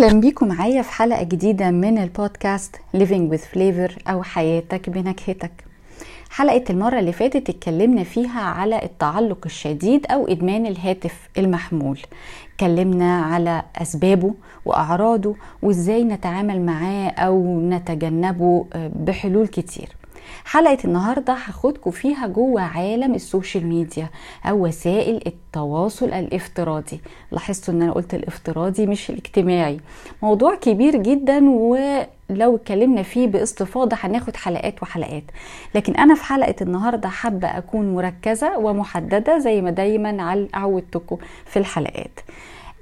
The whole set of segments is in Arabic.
أهلا بيكم معايا في حلقة جديدة من البودكاست Living with Flavor أو حياتك بنكهتك. حلقة المرة اللي فاتت اتكلمنا فيها على التعلق الشديد أو إدمان الهاتف المحمول. اتكلمنا على أسبابه وأعراضه وإزاي نتعامل معاه أو نتجنبه بحلول كتير. حلقة النهاردة هاخدكم فيها جوه عالم ال social media أو وسائل التواصل الافتراضي. لاحظتوا إن أنا قلت الافتراضي مش الاجتماعي. موضوع كبير جدا ولو اتكلمنا فيه باستفاضة هناخد حلقات وحلقات. لكن أنا في حلقة النهاردة حابة أكون مركزة ومحددة زي ما دايما عودتكم في الحلقات.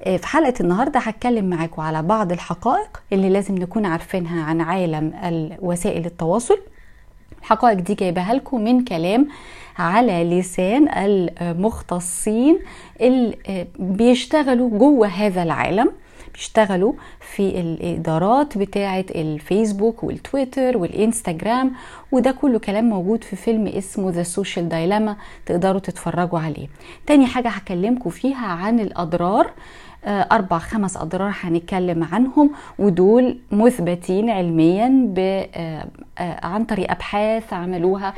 في حلقة النهاردة هتكلم معاكم على بعض الحقائق اللي لازم نكون عارفينها عن عالم وسائل التواصل. الحقائق دي جايبها لكم من كلام على لسان المختصين اللي بيشتغلوا جوه هذا العالم بيشتغلوا في الإدارات بتاعة الفيسبوك والتويتر والإنستجرام وده كله كلام موجود في فيلم اسمه The Social Dilemma تقدروا تتفرجوا عليه. تاني حاجة هكلمكم فيها عن الأضرار. أربع خمس أضرار هنتكلم عنهم ودول مثبتين علميا ب عن طريق أبحاث عملوها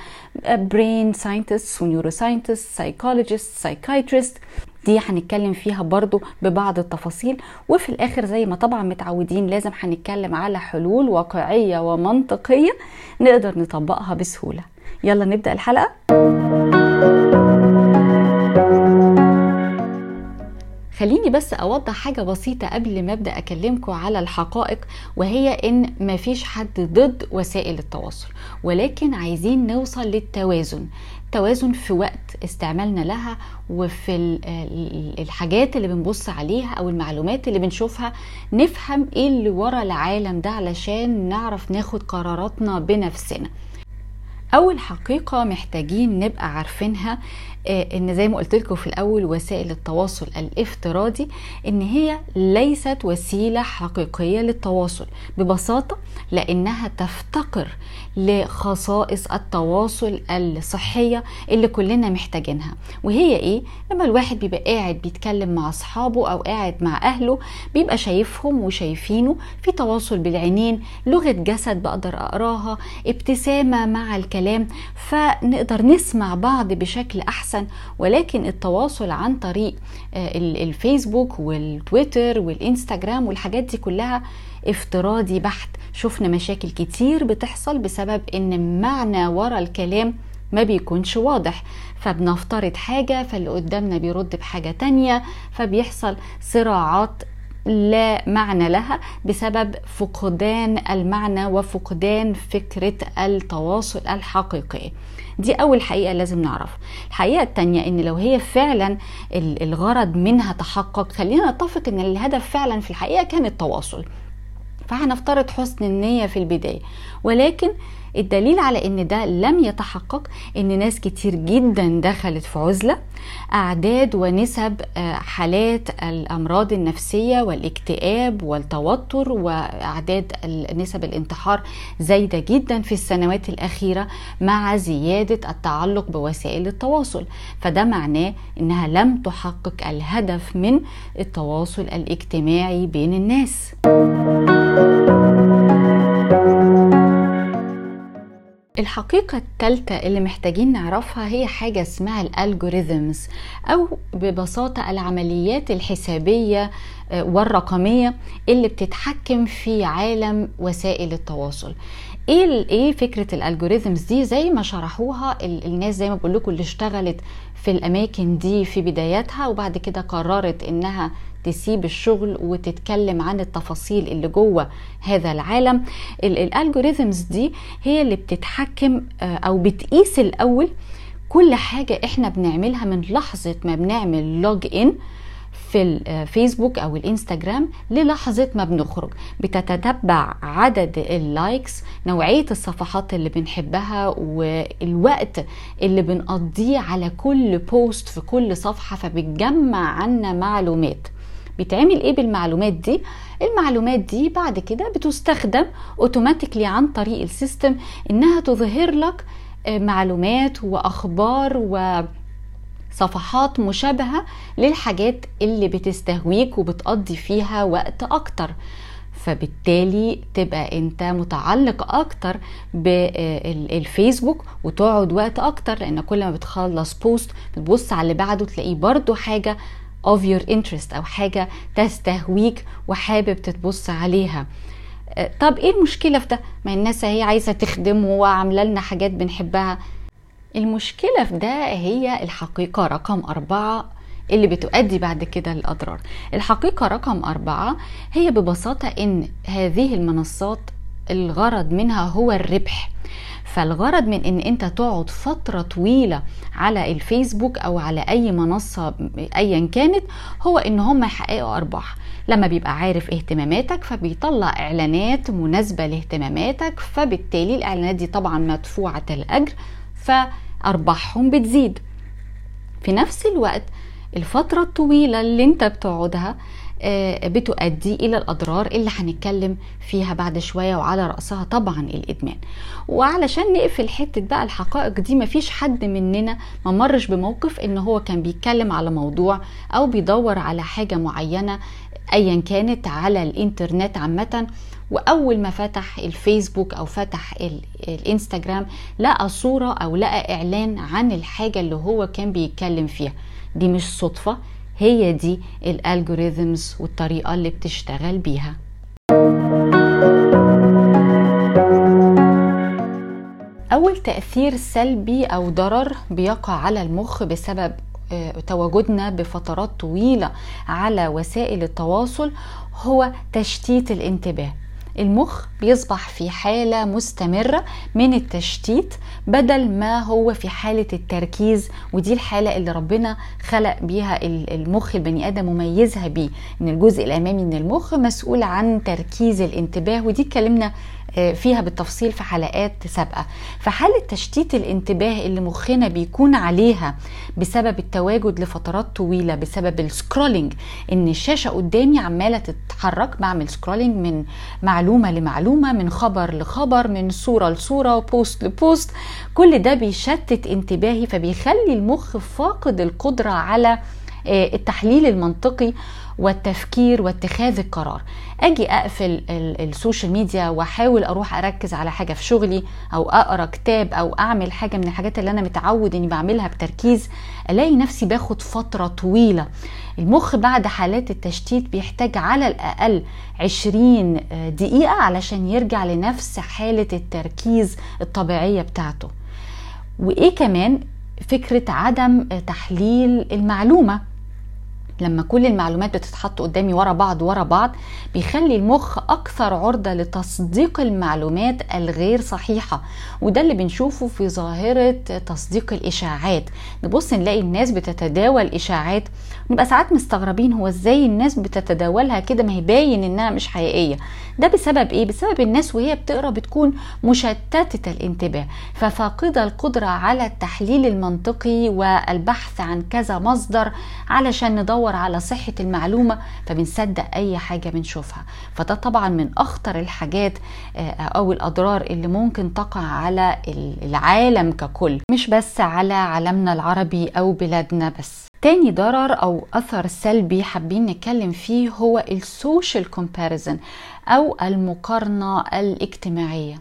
brain scientist و neuroscientist psychologist psychiatrist دي هنتكلم فيها برضو ببعض التفاصيل. وفي الآخر زي ما طبعا متعودين لازم هنتكلم على حلول واقعية ومنطقية نقدر نطبقها بسهولة. يلا نبدأ الحلقة. خليني بس أوضح حاجة بسيطة قبل ما أبدأ اكلمكم على الحقائق وهي إن مفيش حد ضد وسائل التواصل ولكن عايزين نوصل للتوازن. توازن في وقت استعمالنا لها وفي الحاجات اللي بنبص عليها أو المعلومات اللي بنشوفها نفهم إيه اللي ورا العالم ده علشان نعرف ناخد قراراتنا بنفسنا. أول حقيقة محتاجين نبقى عارفينها إن زي ما قلت لكم في الأول وسائل التواصل الافتراضي إن هي ليست وسيلة حقيقية للتواصل ببساطة لأنها تفتقر لخصائص التواصل الصحية اللي كلنا محتاجينها. وهي إيه؟ لما الواحد بيبقى قاعد بيتكلم مع أصحابه أو قاعد مع أهله بيبقى شايفهم وشايفينه في تواصل بالعينين لغة جسد بقدر أقراها ابتسامة مع الكلام فنقدر نسمع بعض بشكل أحسن ولكن التواصل عن طريق الفيسبوك والتويتر والإنستجرام والحاجات دي كلها افتراضي بحت. شفنا مشاكل كتير بتحصل بسبب إن معنى ورا الكلام ما بيكونش واضح. فبنفترض حاجة فاللي قدامنا بيرد بحاجة تانية فبيحصل صراعات لا معنى لها بسبب فقدان المعنى وفقدان فكرة التواصل الحقيقي. دي أول حقيقة لازم نعرف. الحقيقة التانية إن لو هي فعلا الغرض منها تحقق خلينا نتفق إن الهدف فعلا في الحقيقة كان التواصل. فهنفترض حسن النية في البداية. ولكن الدليل على إن ده لم يتحقق إن ناس كتير جدا دخلت في عزلة أعداد ونسب حالات الأمراض النفسية والاكتئاب والتوتر وأعداد نسب الانتحار زايدة جدا في السنوات الأخيرة مع زيادة التعلق بوسائل التواصل. فده معناه إنها لم تحقق الهدف من التواصل الاجتماعي بين الناس. الحقيقة الثالثة اللي محتاجين نعرفها هي حاجة اسمها الالجوريزمز أو ببساطة العمليات الحسابية والرقمية اللي بتتحكم في عالم وسائل التواصل. إيه إيه فكرة ال algorithms دي؟ زي ما شرحوها الناس زي ما بقول لكم اللي اشتغلت في الأماكن دي في بداياتها وبعد كده قررت إنها تسيب الشغل وتتكلم عن التفاصيل اللي جوه هذا العالم. ال algorithms دي هي اللي بتتحكم أو بتقيس الأول كل حاجة إحنا بنعملها من لحظة ما بنعمل log in في الفيسبوك أو الإنستجرام للحظة ما بنخرج. بتتتبع عدد ال likes نوعية الصفحات اللي بنحبها والوقت اللي بنقضيه على كل post في كل صفحة فبتجمع عنا معلومات. بيتعمل إيه بالمعلومات دي؟ المعلومات دي بعد كده بتستخدم automatically عن طريق ال system إنها تظهر لك معلومات وأخبار و صفحات مشابهة للحاجات اللي بتستهويك وبتقضي فيها وقت أكتر. فبالتالي تبقى أنت متعلق أكتر بالفيسبوك وتقعد وقت أكتر لأن كل ما بتخلص بوست بتبص على اللي بعده تلاقيه برضو حاجة of your interest أو حاجة تستهويك وحابب تتبص عليها. طب إيه المشكلة في ده؟ ما الناس هي عايزة تخدم وعاملة لنا حاجات بنحبها. المشكلة في ده هي الحقيقة رقم أربعة اللي بتؤدي بعد كده للأضرار. الحقيقة رقم أربعة هي ببساطة إن هذه المنصات الغرض منها هو الربح. فالغرض من إن أنت تقعد فترة طويلة على الفيسبوك أو على أي منصة ايا كانت هو إن هم يحققوا أرباح. لما بيبقى عارف اهتماماتك فبيطلع إعلانات مناسبة لاهتماماتك فبالتالي الإعلانات دي طبعا مدفوعة الاجر فأرباحهم بتزيد. في نفس الوقت الفترة الطويلة اللي أنت بتقعدها بتؤدي إلى الأضرار اللي هنتكلم فيها بعد شوية وعلى رأسها طبعا الإدمان. وعلشان نقفل حتة بقى الحقائق دي مفيش حد مننا ما مرش بموقف إن هو كان بيتكلم على موضوع أو بيدور على حاجة معينة ايا كانت على الإنترنت عامة. وأول ما فتح الفيسبوك أو فتح الإنستجرام لقى صورة أو لقى إعلان عن الحاجة اللي هو كان بيتكلم فيها. دي مش صدفة هي دي الالجوريزمز والطريقة اللي بتشتغل بيها. أول تأثير سلبي أو ضرر بيقع على المخ بسبب تواجدنا بفترات طويلة على وسائل التواصل هو تشتيت الانتباه. المخ بيصبح في حالة مستمرة من التشتيت بدل ما هو في حالة التركيز ودي الحالة اللي ربنا خلق بيها المخ البني آدم مميزها بيه إن الجزء الأمامي من المخ مسؤول عن تركيز الانتباه ودي اتكلمنا فيها بالتفصيل في حلقات سابقة. فحالة تشتيت الانتباه اللي مخنا بيكون عليها بسبب التواجد لفترات طويلة بسبب السكرولينج إن الشاشة قدامي عمالة تتحرك بعمل scrolling من معلومة لمعلومة من خبر لخبر من صورة لصورة و post ل post كل ده بيشتت انتباهي فبيخلي المخ فاقد القدرة على التحليل المنطقي والتفكير واتخاذ القرار. أجي أقفل ال social media وأحاول أروح أركز على حاجة في شغلي أو أقرأ كتاب أو أعمل حاجة من الحاجات اللي أنا متعود إني بعملها بتركيز ألاقي نفسي باخد فترة طويلة. المخ بعد حالات التشتيت بيحتاج على الأقل 20 دقيقة علشان يرجع لنفس حالة التركيز الطبيعية بتاعته. وإيه كمان؟ فكرة عدم تحليل المعلومة. لما كل المعلومات بتتحط قدامي ورا بعض ورا بعض بيخلي المخ أكثر عرضة لتصديق المعلومات الغير صحيحة. وده اللي بنشوفه في ظاهرة تصديق الإشاعات. نبص نلاقي الناس بتتداول إشاعات. نبقى ساعات مستغربين هو إزاي الناس بتتداولها كده؟ ما هي باين إنها مش حقيقية. ده بسبب إيه؟ بسبب الناس وهي بتقرأ بتكون مشتتة الانتباه. ففاقدة القدرة على التحليل المنطقي والبحث عن كذا مصدر علشان ندور على صحة المعلومة فبنصدق أي حاجة بنشوفها. فده طبعا من أخطر الحاجات أو الأضرار اللي ممكن تقع على العالم ككل. مش بس على عالمنا العربي أو بلادنا بس. تاني ضرر أو أثر سلبي حابين نتكلم فيه هو ال social comparison أو المقارنة الاجتماعية.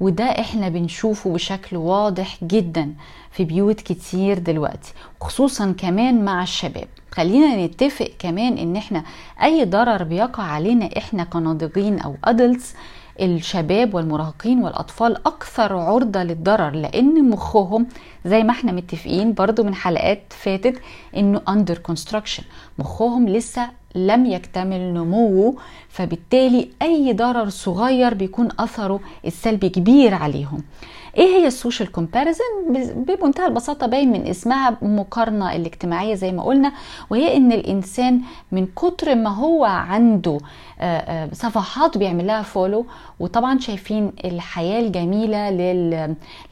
وده إحنا بنشوفه بشكل واضح جدا في بيوت كتير دلوقتي خصوصا كمان مع الشباب. خلينا نتفق كمان إن إحنا أي ضرر بيقع علينا إحنا كناضجين أو adults الشباب والمراهقين والأطفال أكثر عرضة للضرر لأن مخهم زي ما إحنا متفقين برضو من حلقات فاتت إنه under construction مخهم لسه لم يكتمل نموه فبالتالي أي ضرر صغير بيكون أثره السلبي كبير عليهم. إيه هي ال social comparison؟ بمنتهى البساطة باين من اسمها مقارنة الاجتماعية زي ما قلنا وهي إن الإنسان من كتر ما هو عنده صفحات بيعمل لها follow وطبعا شايفين الحياة الجميلة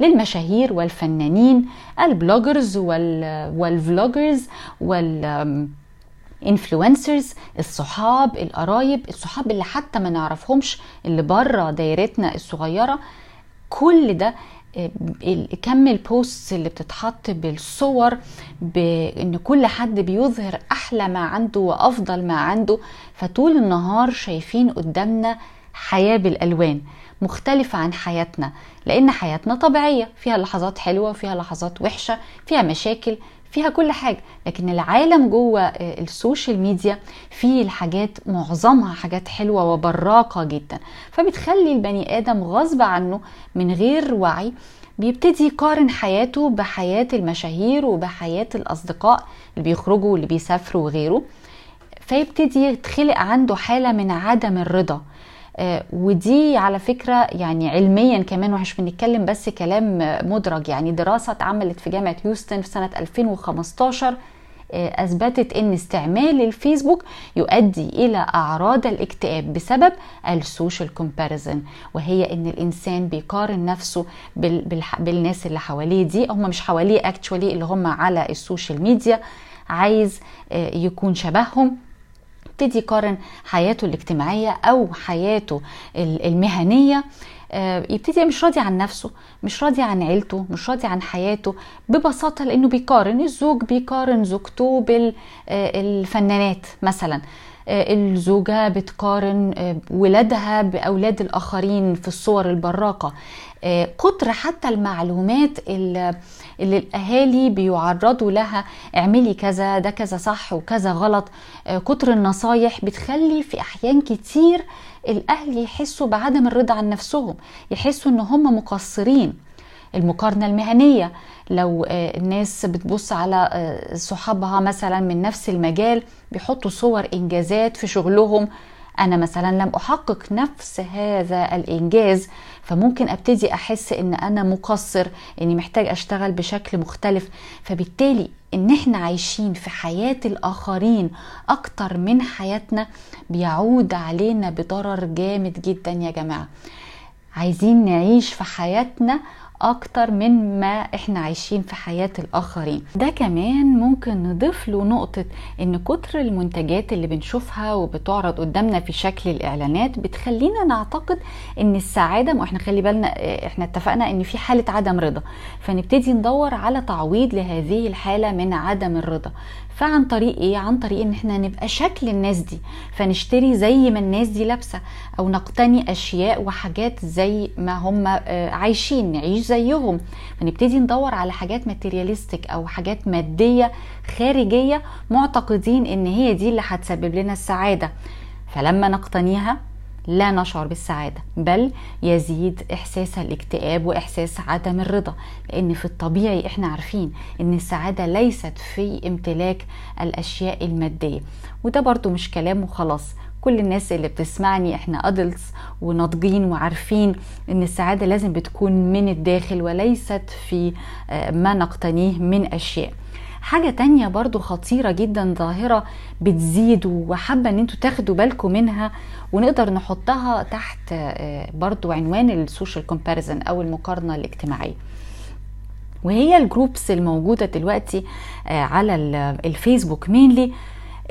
للمشاهير والفنانين ال bloggers وال vloggers وال influencers الصحاب القرايب الصحاب اللي حتى ما نعرفهمش اللي بره دايرتنا الصغيرة. كل ده كم ال post اللي بتتحط بالصور بان كل حد بيظهر أحلى ما عنده وأفضل ما عنده فطول النهار شايفين قدامنا حياة بالألوان مختلفة عن حياتنا لأن حياتنا طبيعية فيها لحظات حلوة وفيها لحظات وحشة فيها مشاكل فيها كل حاجة لكن العالم جوه ال social media فيه الحاجات معظمها حاجات حلوة وبراقة جدا. فبتخلي البني آدم غصب عنه من غير وعي بيبتدي يقارن حياته بحياة المشاهير وبحياة الأصدقاء اللي بيخرجوا واللي بيسافروا وغيره. فيبتدي يتخلق عنده حالة من عدم الرضا. آه ودي على فكرة يعني علميا كمان ومش بنتكلم بس كلام مدرج. يعني دراسة اتعملت في جامعة هيوستن في سنة 2015 آه أثبتت إن استعمال الفيسبوك يؤدي إلى أعراض الاكتئاب بسبب ال social comparison وهي إن الإنسان بيقارن نفسه بال بال بالناس اللي حواليه. دي هم مش حواليه actually اللي هم على ال social media عايز آه يكون شبههم. يبتدي يقارن حياته الاجتماعية أو حياته المهنية يبتدي مش راضي عن نفسه مش راضي عن عيلته مش راضي عن حياته ببساطة لأنه بيقارن الزوج بيقارن زوجته بالفنانات مثلا. الزوجة بتقارن ولادها بأولاد الآخرين في الصور البراقة. كتر حتى المعلومات اللي, اللي الأهالي بيعرضوا لها اعملي كذا ده كذا صح وكذا غلط. كتر النصايح بتخلي في أحيان كتير الأهل يحسوا بعدم الرضا عن نفسهم يحسوا إن هم مقصرين. المقارنة المهنية لو الناس بتبص على صحابها مثلا من نفس المجال بيحطوا صور إنجازات في شغلهم أنا مثلا لم أحقق نفس هذا الإنجاز فممكن أبتدي أحس إن أنا مقصر إني محتاج أشتغل بشكل مختلف. فبالتالي إن إحنا عايشين في حياة الآخرين أكتر من حياتنا بيعود علينا بضرر جامد جدا يا جماعة. عايزين نعيش في حياتنا أكتر من ما إحنا عايشين في حياة الآخرين. ده كمان ممكن نضيف له نقطة إن كتر المنتجات اللي بنشوفها وبتعرض قدامنا في شكل الإعلانات بتخلينا نعتقد إن السعادة ما إحنا خلي بالنا إحنا اتفقنا إن في حالة عدم رضا. فنبتدي ندور على تعويض لهذه الحالة من عدم الرضا. فعن طريق إيه؟ عن طريق إن إحنا نبقى شكل الناس دي فنشتري زي ما الناس دي لابسة أو نقتني أشياء وحاجات زي ما هم عايشين نعيش زيهم. فنبتدي ندور على حاجات ماتيرياليستيك أو حاجات مادية خارجية معتقدين إن هي دي اللي هتسبب لنا السعادة. فلما نقتنيها لا نشعر بالسعادة بل يزيد إحساس الاكتئاب وإحساس عدم الرضا. لأن في الطبيعي إحنا عارفين إن السعادة ليست في امتلاك الأشياء المادية. وده برضو مش كلام وخلاص. كل الناس اللي بتسمعني إحنا adults وناضجين وعارفين إن السعادة لازم بتكون من الداخل وليست في ما نقتنيه من أشياء. حاجة تانية برضو خطيرة جدا ظاهرة بتزيد وحابة إن أنتوا تاخدوا بالكم منها ونقدر نحطها تحت برضو عنوان ال social comparison أو المقارنة الاجتماعية. وهي ال groups الموجودة دلوقتي على الفيسبوك mainly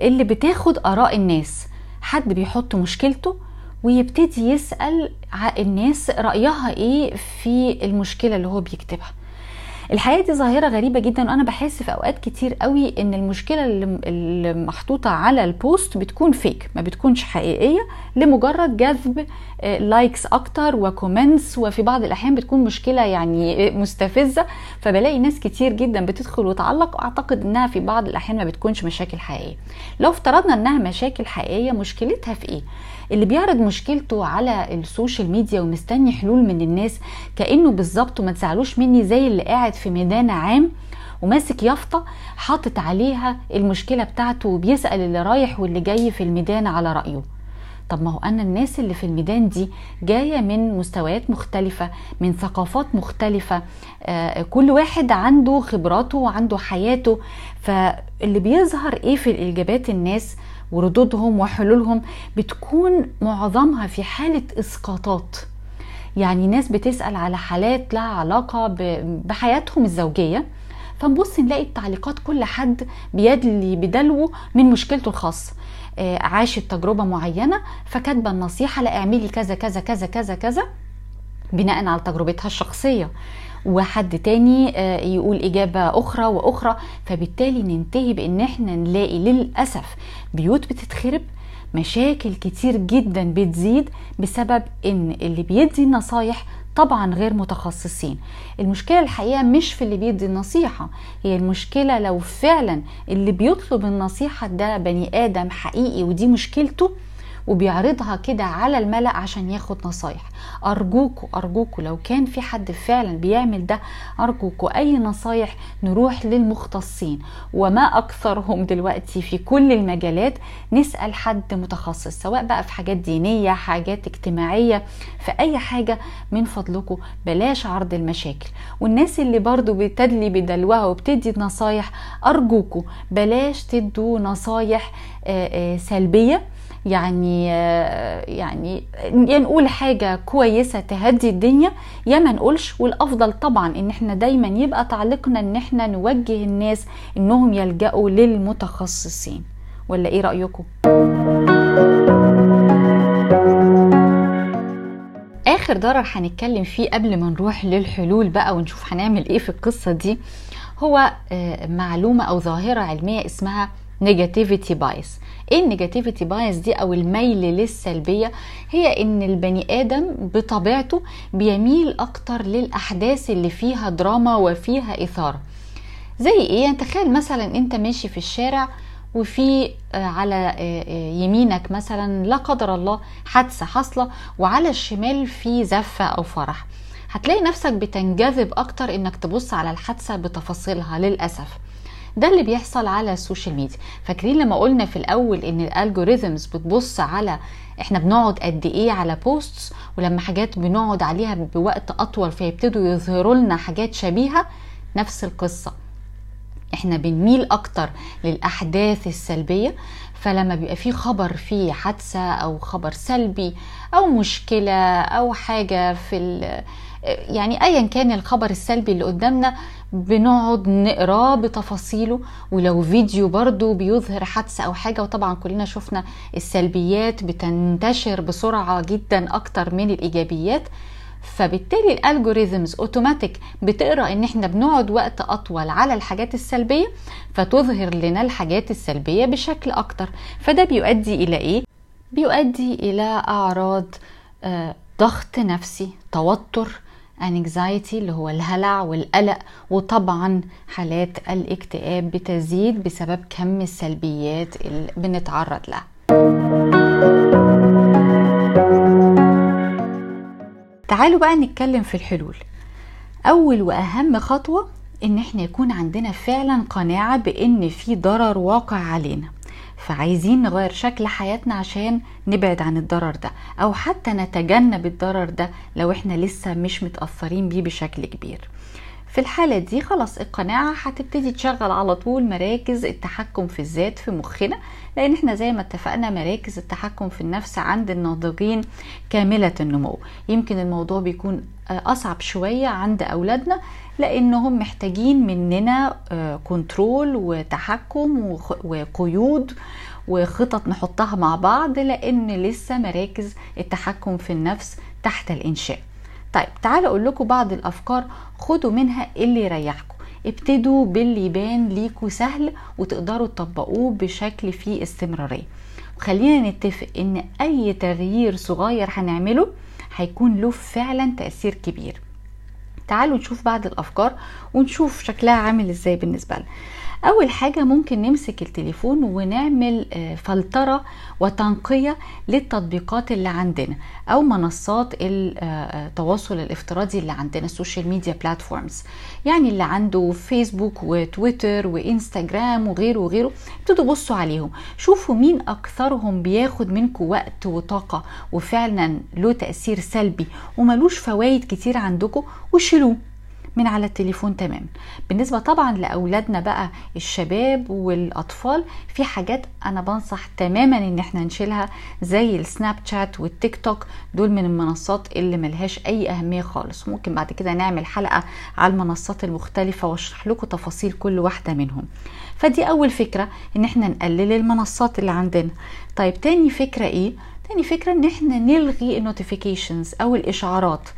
اللي بتاخد آراء الناس. حد بيحط مشكلته ويبتدي يسأل الناس رأيها إيه في المشكلة اللي هو بيكتبها. الحقيقة دي ظاهرة غريبة جدا وأنا بحس في أوقات كتير قوي إن المشكلة اللي محطوطة على ال post بتكون fake ما بتكونش حقيقية لمجرد جذب likes أكتر و comments وفي بعض الأحيان بتكون مشكلة يعني مستفزة. فبلاقي ناس كتير جدا بتدخل وتعلق اعتقد إنها في بعض الأحيان ما بتكونش مشاكل حقيقية. لو افترضنا إنها مشاكل حقيقية مشكلتها في إيه؟ اللي بيعرض مشكلته على ال social media ومستني حلول من الناس كأنه بالظبط وما تزعلوش مني زي اللي قاعد في ميدان عام وماسك يافطة حاطط عليها المشكلة بتاعته وبيسأل اللي رايح واللي جاي في الميدان على رأيه. طب ما هو أنا الناس اللي في الميدان دي جاية من مستويات مختلفة من ثقافات مختلفة آه كل واحد عنده خبراته وعنده حياته. فاللي بيظهر إيه في الإجابات الناس وردودهم وحلولهم بتكون معظمها في حالة إسقاطات. يعني ناس بتسأل على حالات لها علاقة بحياتهم الزوجية. فنبص نلاقي التعليقات كل حد بيدلي بدلوه من مشكلته الخاصة. عاشت تجربة معينة فكاتبة النصيحة لا اعملي كذا كذا كذا كذا كذا بناء على تجربتها الشخصية. وحد تاني يقول إجابة أخرى وأخرى. فبالتالي ننتهي بإن إحنا نلاقي للأسف بيوت بتتخرب مشاكل كتير جدا بتزيد بسبب إن اللي بيدي النصايح طبعا غير متخصصين. المشكلة الحقيقة مش في اللي بيدي النصيحة هي المشكلة لو فعلا اللي بيطلب النصيحة ده بني آدم حقيقي ودي مشكلته وبيعرضها كده على الملأ عشان ياخد نصايح. أرجوكوا أرجوكوا لو كان في حد فعلا بيعمل ده أرجوكوا أي نصايح نروح للمختصين. وما أكثرهم دلوقتي في كل المجالات نسأل حد متخصص سواء بقى في حاجات دينية حاجات اجتماعية في أي حاجة من فضلكم بلاش عرض المشاكل. والناس اللي برضو بتدلي بدلوها وبتدي نصايح أرجوكوا بلاش تدوا نصايح سلبية. يعني يعني يا نقول حاجة كويسة تهدي الدنيا يا ما نقولش والأفضل طبعا إن إحنا دايما يبقى تعليقنا إن إحنا نوجه الناس إنهم يلجأوا للمتخصصين ولا إيه رأيكم؟ آخر ضرر هنتكلم فيه قبل ما نروح للحلول بقى ونشوف هنعمل إيه في القصة دي هو معلومة أو ظاهرة علمية اسمها negativity bias إيه ال negativity bias دي أو الميل للسلبية؟ هي إن البني آدم بطبيعته بيميل أكتر للأحداث اللي فيها دراما وفيها إثارة. زي إيه؟ يعني تخيل مثلا أنت ماشي في الشارع وفي على يمينك مثلا لا قدر الله حادثة حاصلة وعلى الشمال في زفة أو فرح. هتلاقي نفسك بتنجذب أكتر إنك تبص على الحادثة بتفاصيلها للأسف. ده اللي بيحصل على السوشيال ميديا. فاكرين لما قلنا في الأول إن ال algorithms بتبص على إحنا بنقعد قد إيه على posts ولما حاجات بنقعد عليها بوقت أطول فيبتدوا يظهروا لنا حاجات شبيهة؟ نفس القصة. إحنا بنميل أكتر للأحداث السلبية. فلما بيبقى في خبر فيه حادثة أو خبر سلبي أو مشكلة أو حاجة في يعني ايا كان الخبر السلبي اللي قدامنا بنقعد نقراه بتفاصيله ولو فيديو برضو بيظهر حادثة أو حاجة وطبعا كلنا شفنا السلبيات بتنتشر بسرعة جدا أكتر من الإيجابيات. فبالتالي ال algorithms automatic بتقرأ إن إحنا بنقعد وقت أطول على الحاجات السلبية فتظهر لنا الحاجات السلبية بشكل أكتر. فده بيؤدي إلى إيه؟ بيؤدي إلى أعراض آه ضغط نفسي توتر anxiety اللي هو الهلع والقلق وطبعا حالات الاكتئاب بتزيد بسبب كم السلبيات اللي بنتعرض لها. تعالوا بقى نتكلم في الحلول. أول وأهم خطوة إن إحنا يكون عندنا فعلا قناعة بإن في ضرر واقع علينا. فعايزين نغير شكل حياتنا عشان نبعد عن الضرر ده أو حتى نتجنب الضرر ده لو إحنا لسه مش متأثرين بيه بشكل كبير. في الحالة دي خلاص القناعة هتبتدي تشغل على طول مراكز التحكم في الذات في مخنا لأن إحنا زي ما اتفقنا مراكز التحكم في النفس عند الناضجين كاملة النمو. يمكن الموضوع بيكون أصعب شوية عند أولادنا لأنهم محتاجين مننا كنترول وتحكم وقيود وخطط نحطها مع بعض لأن لسه مراكز التحكم في النفس تحت الإنشاء. طيب تعالوا أقول لكم بعض الأفكار خدوا منها اللي يريحكم. ابتدوا باللي يبان ليكوا سهل وتقدروا تطبقوه بشكل فيه استمرارية. وخلينا نتفق إن أي تغيير صغير هنعمله هيكون له فعلا تأثير كبير. تعالوا نشوف بعض الأفكار ونشوف شكلها عامل إزاي بالنسبة لنا. أول حاجة ممكن نمسك التليفون ونعمل فلترة وتنقية للتطبيقات اللي عندنا أو منصات التواصل الافتراضي اللي عندنا ال social media platforms يعني اللي عنده فيسبوك وتويتر وانستجرام وغيره وغيره ابتدوا بصوا عليهم. شوفوا مين أكثرهم بياخد منكم وقت وطاقة وفعلا له تأثير سلبي وملوش فوائد كتير عندكم وشيلوه. من على التليفون تماما. بالنسبة طبعا لأولادنا بقى الشباب والأطفال في حاجات أنا بنصح تماما إن إحنا نشيلها زي السناب شات والتيك توك دول من المنصات اللي ملهاش أي أهمية خالص. ممكن بعد كده نعمل حلقة على المنصات المختلفة وأشرح لكم تفاصيل كل واحدة منهم. فدي أول فكرة إن إحنا نقلل المنصات اللي عندنا. طيب تاني فكرة إيه؟ تاني فكرة إن إحنا نلغي ال notifications أو الإشعارات.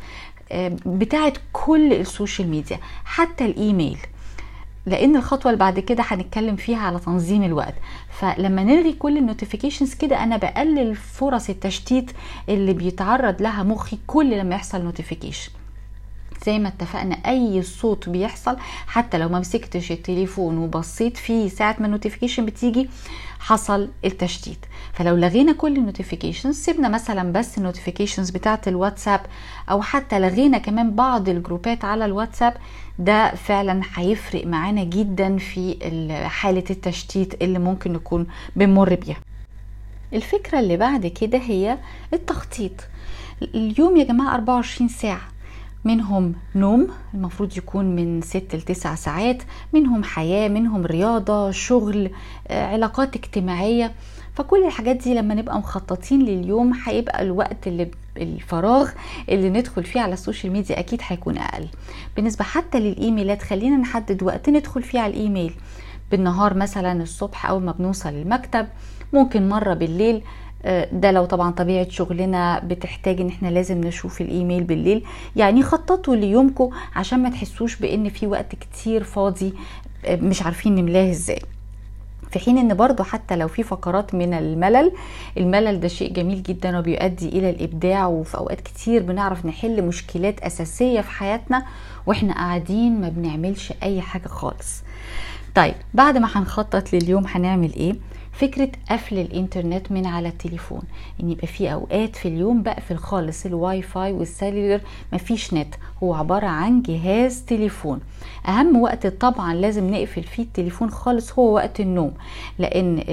بتاعت كل ال social media حتى الإيميل. لأن الخطوة اللي بعد كده هنتكلم فيها على تنظيم الوقت. فلما نلغي كل ال notifications كده أنا بقلل فرص التشتيت اللي بيتعرض لها مخي كل لما يحصل notification زي ما اتفقنا أي صوت بيحصل حتى لو ما مسكتش التليفون وبصيت فيه ساعة ما ال notification بتيجي حصل التشتيت. فلو لغينا كل ال notifications سيبنا مثلا بس ال notifications بتاعة الواتساب أو حتى لغينا كمان بعض الجروبات على الواتساب ده فعلا هيفرق معانا جدا في حالة التشتيت اللي ممكن نكون بنمر بيها. الفكرة اللي بعد كده هي التخطيط. اليوم يا جماعة 24 ساعة. منهم نوم المفروض يكون من 6 ل 9 ساعات. منهم حياة منهم رياضة شغل علاقات اجتماعية. فكل الحاجات دي لما نبقى مخططين لليوم هيبقى الوقت اللي الفراغ اللي ندخل فيه على ال social media أكيد هيكون أقل. بالنسبة حتى للإيميلات خلينا نحدد وقت ندخل فيه على الإيميل. بالنهار مثلا الصبح أول ما بنوصل المكتب ممكن مرة بالليل ده لو طبعا طبيعة شغلنا بتحتاج إن إحنا لازم نشوف الإيميل بالليل. يعني خططوا ليومكم عشان ما تحسوش بإن في وقت كتير فاضي مش عارفين نملاه إزاي. في حين إن برضو حتى لو في فقرات من الملل الملل ده شيء جميل جدا وبيؤدي إلى الإبداع وفي أوقات كتير بنعرف نحل مشكلات أساسية في حياتنا وإحنا قاعدين ما بنعملش أي حاجة خالص. طيب بعد ما هنخطط لليوم هنعمل إيه؟ فكرة قفل الإنترنت من على التليفون. إن يبقى في أوقات في اليوم بقفل خالص ال Wi-Fi وال cellular مفيش نت. هو عبارة عن جهاز تليفون. أهم وقت طبعا لازم نقفل فيه التليفون خالص هو وقت النوم. لأن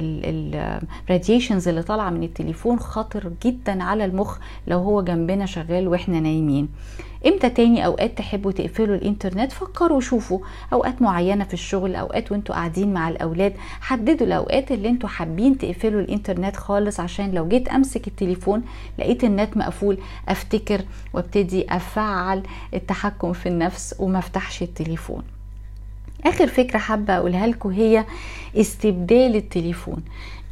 ال radiations اللي طالعة من التليفون خطر جدا على المخ لو هو جنبنا شغال وإحنا نايمين. إمتى تاني أوقات تحبوا تقفلوا الإنترنت؟ فكروا شوفوا أوقات معينة في الشغل أوقات وانتوا قاعدين مع الأولاد. حددوا الأوقات اللي أنتوا حابين تقفلوا الإنترنت خالص عشان لو جيت أمسك التليفون لقيت النت مقفول أفتكر وابتدي أفعل التحكم في النفس وما أفتحش التليفون. آخر فكرة حابة أقولها لكم هي استبدال التليفون.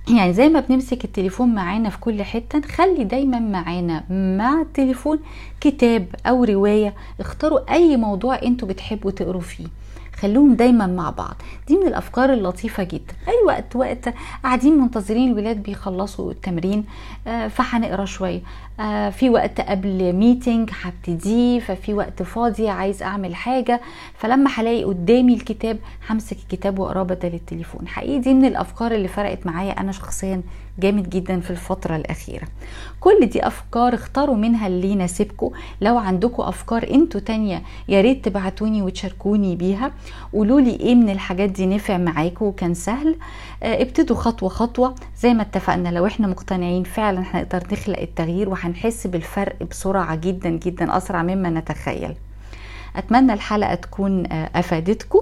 يعني زي ما بنمسك التليفون معانا في كل حتة نخلي دايما معانا مع التليفون كتاب أو رواية اختاروا أي موضوع أنتوا بتحبوا تقروا فيه. خلوهم دايما مع بعض. دي من الأفكار اللطيفة جدا. أي وقت وقت قاعدين منتظرين الولاد بيخلصوا التمرين آه فهنقرأ شوية. في وقت قبل ميتنج هبتديه ففي وقت فاضي عايز أعمل حاجة فلما هلاقي قدامي الكتاب همسك الكتاب وأقراه بدل التليفون. حقيقي دي من الأفكار اللي فرقت معايا أنا شخصيا جامد جدا في الفترة الأخيرة. كل دي أفكار اختاروا منها اللي يناسبكم لو عندكم أفكار أنتوا تانية يا ريت تبعتوني وتشاركوني بيها. قولوا لي إيه من الحاجات دي نفع معاكم وكان سهل. آه ابتدوا خطوة خطوة. زي ما اتفقنا لو إحنا مقتنعين فعلا هنقدر نخلق التغيير وهنحس بالفرق بسرعة جدا جدا أسرع مما نتخيل. أتمنى الحلقة تكون آه أفادتكم.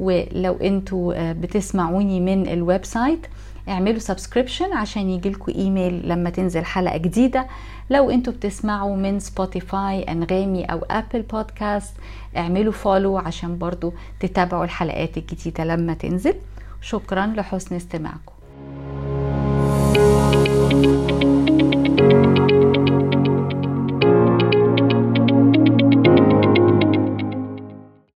ولو أنتوا بتسمعوني من ال website اعملوا subscription عشان يجيلكوا إيميل لما تنزل حلقة جديدة. لو أنتوا بتسمعوا من Spotify أنغامي أو Apple Podcast اعملوا follow عشان برضو تتابعوا الحلقات الجديدة لما تنزل. شكرا لحسن استماعكم.